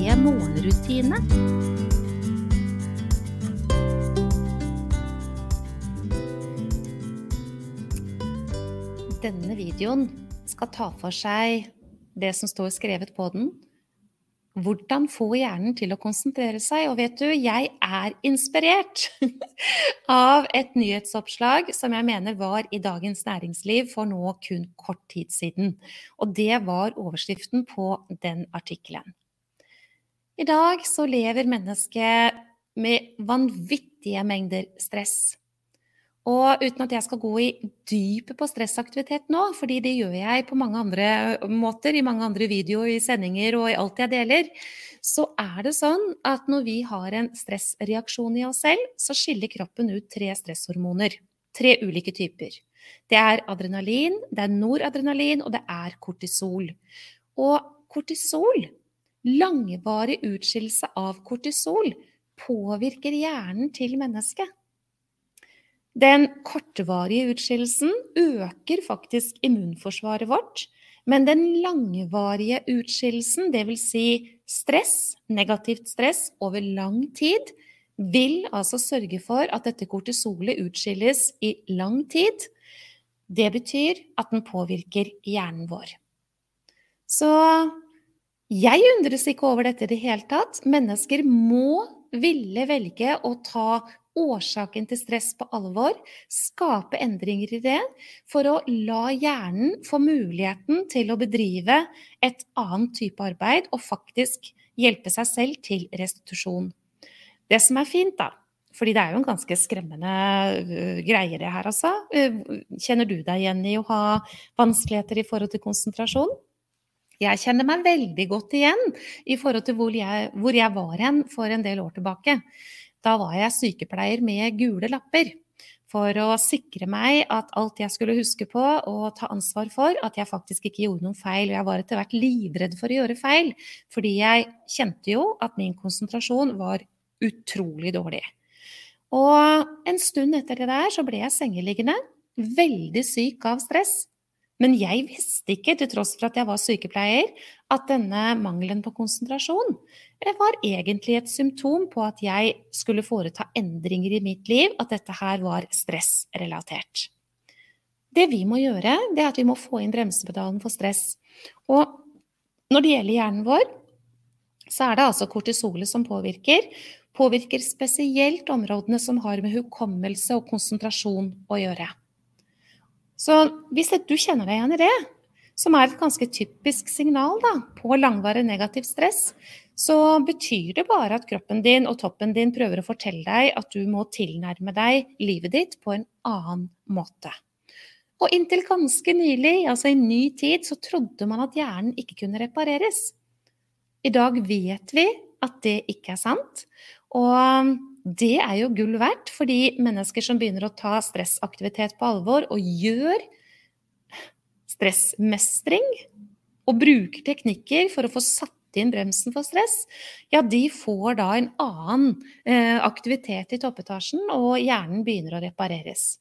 morgenrutine. Denne videoen skal ta for seg det som står skrevet på den. Hvordan få hjernen til å konsentrere seg. Og vet du, jeg er inspirert av et nyhetsoppslag som jeg mener var i Dagens Næringsliv for nå kun kort tid siden. Og det var overskriften på den artikkelen. I dag så lever mennesket med vanvittige mengder stress. Og uten at jeg skal gå i dypet på stressaktivitet nå, fordi det gjør jeg på mange andre måter, i mange andre videoer, i sendinger og i alt jeg deler, så er det sånn at når vi har en stressreaksjon i oss selv, så skiller kroppen ut tre stresshormoner. Tre ulike typer. Det er adrenalin, det er noradrenalin, og det er kortisol. Og kortisol, langvarig utskillelse av kortisol, påvirker hjernen til mennesket. Den kortvarige utskillelsen øker faktisk immunforsvaret vårt. Men den langvarige utskillelsen, dvs. Si stress, negativt stress over lang tid, vil altså sørge for at dette kortisolet utskilles i lang tid. Det betyr at den påvirker hjernen vår. Så jeg undres ikke over dette i det hele tatt. Mennesker må ville velge å ta årsaken til stress på alvor, skape endringer i det, for å la hjernen få muligheten til å bedrive et annet type arbeid og faktisk hjelpe seg selv til restitusjon. Det som er fint, da, fordi det er jo en ganske skremmende uh, greie det her, altså. Uh, kjenner du deg igjen i å ha vanskeligheter i forhold til konsentrasjon? Jeg kjenner meg veldig godt igjen i forhold til hvor jeg, hvor jeg var hen for en del år tilbake. Da var jeg sykepleier med gule lapper for å sikre meg at alt jeg skulle huske på og ta ansvar for, at jeg faktisk ikke gjorde noen feil. Og jeg var etter hvert livredd for å gjøre feil, fordi jeg kjente jo at min konsentrasjon var utrolig dårlig. Og en stund etter det der så ble jeg sengeliggende, veldig syk av stress. Men jeg visste ikke, til tross for at jeg var sykepleier, at denne mangelen på konsentrasjon var egentlig et symptom på at jeg skulle foreta endringer i mitt liv, at dette her var stressrelatert. Det vi må gjøre, det er at vi må få inn bremsepedalen for stress. Og når det gjelder hjernen vår, så er det altså kortisolet som påvirker. Påvirker spesielt områdene som har med hukommelse og konsentrasjon å gjøre. Så hvis du kjenner deg igjen i det, som er et ganske typisk signal da, på langvarig negativt stress, så betyr det bare at kroppen din og toppen din prøver å fortelle deg at du må tilnærme deg livet ditt på en annen måte. Og inntil ganske nylig, altså i ny tid, så trodde man at hjernen ikke kunne repareres. I dag vet vi at det ikke er sant. Og det er jo gull verdt, fordi mennesker som begynner å ta stressaktivitet på alvor og gjør stressmestring og bruker teknikker for å få satt inn bremsen for stress, ja, de får da en annen eh, aktivitet i toppetasjen, og hjernen begynner å repareres.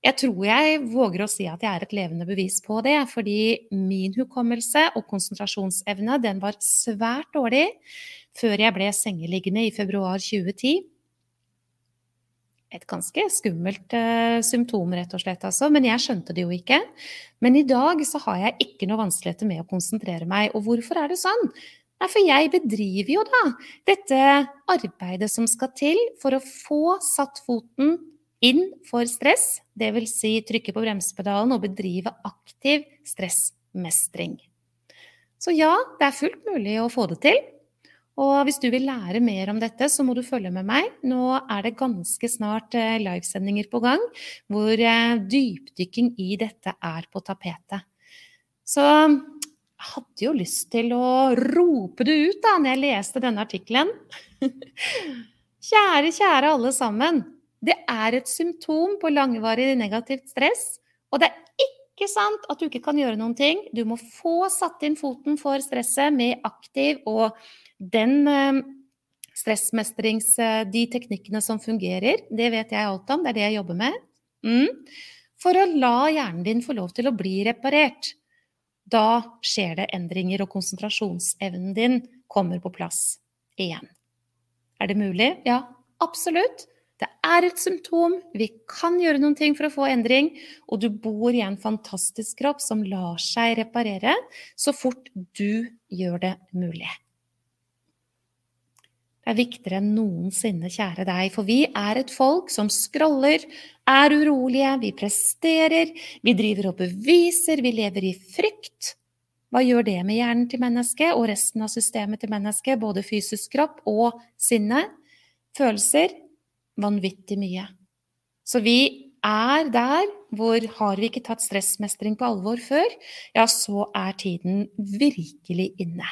Jeg tror jeg våger å si at jeg er et levende bevis på det, fordi min hukommelse og konsentrasjonsevne den var svært dårlig før jeg ble sengeliggende i februar 2010 et ganske skummelt uh, symptom, rett og slett. Altså. Men jeg skjønte det jo ikke. Men i dag så har jeg ikke noe vanskeligheter med å konsentrere meg. Og hvorfor er det sånn? Nei, for jeg bedriver jo da dette arbeidet som skal til for å få satt foten inn for stress, dvs. Si trykke på bremsepedalen og bedrive aktiv stressmestring. Så ja, det er fullt mulig å få det til. Og hvis du vil lære mer om dette, så må du følge med meg. Nå er det ganske snart eh, livesendinger på gang hvor eh, dypdykking i dette er på tapetet. Så Jeg hadde jo lyst til å rope det ut da når jeg leste denne artikkelen. Kjære, kjære alle sammen. Det er et symptom på langvarig negativt stress, og det er ikke sant at du ikke kan gjøre noen ting. Du må få satt inn foten for stresset med aktiv og den eh, stressmestrings... Eh, de teknikkene som fungerer. Det vet jeg alt om, det er det jeg jobber med. Mm. For å la hjernen din få lov til å bli reparert. Da skjer det endringer, og konsentrasjonsevnen din kommer på plass igjen. Er det mulig? Ja, absolutt. Det er et symptom. Vi kan gjøre noen ting for å få endring. Og du bor i en fantastisk kropp som lar seg reparere så fort du gjør det mulig. Det er viktigere enn noensinne, kjære deg, for vi er et folk som scroller, er urolige, vi presterer, vi driver og beviser, vi lever i frykt. Hva gjør det med hjernen til mennesket og resten av systemet til mennesket, både fysisk kropp og sinne? Følelser vanvittig mye. Så vi er der hvor har vi ikke tatt stressmestring på alvor før, ja, så er tiden virkelig inne.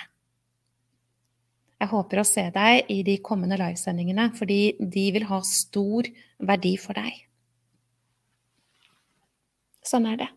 Jeg håper å se deg i de kommende livesendingene, fordi de vil ha stor verdi for deg. Sånn er det.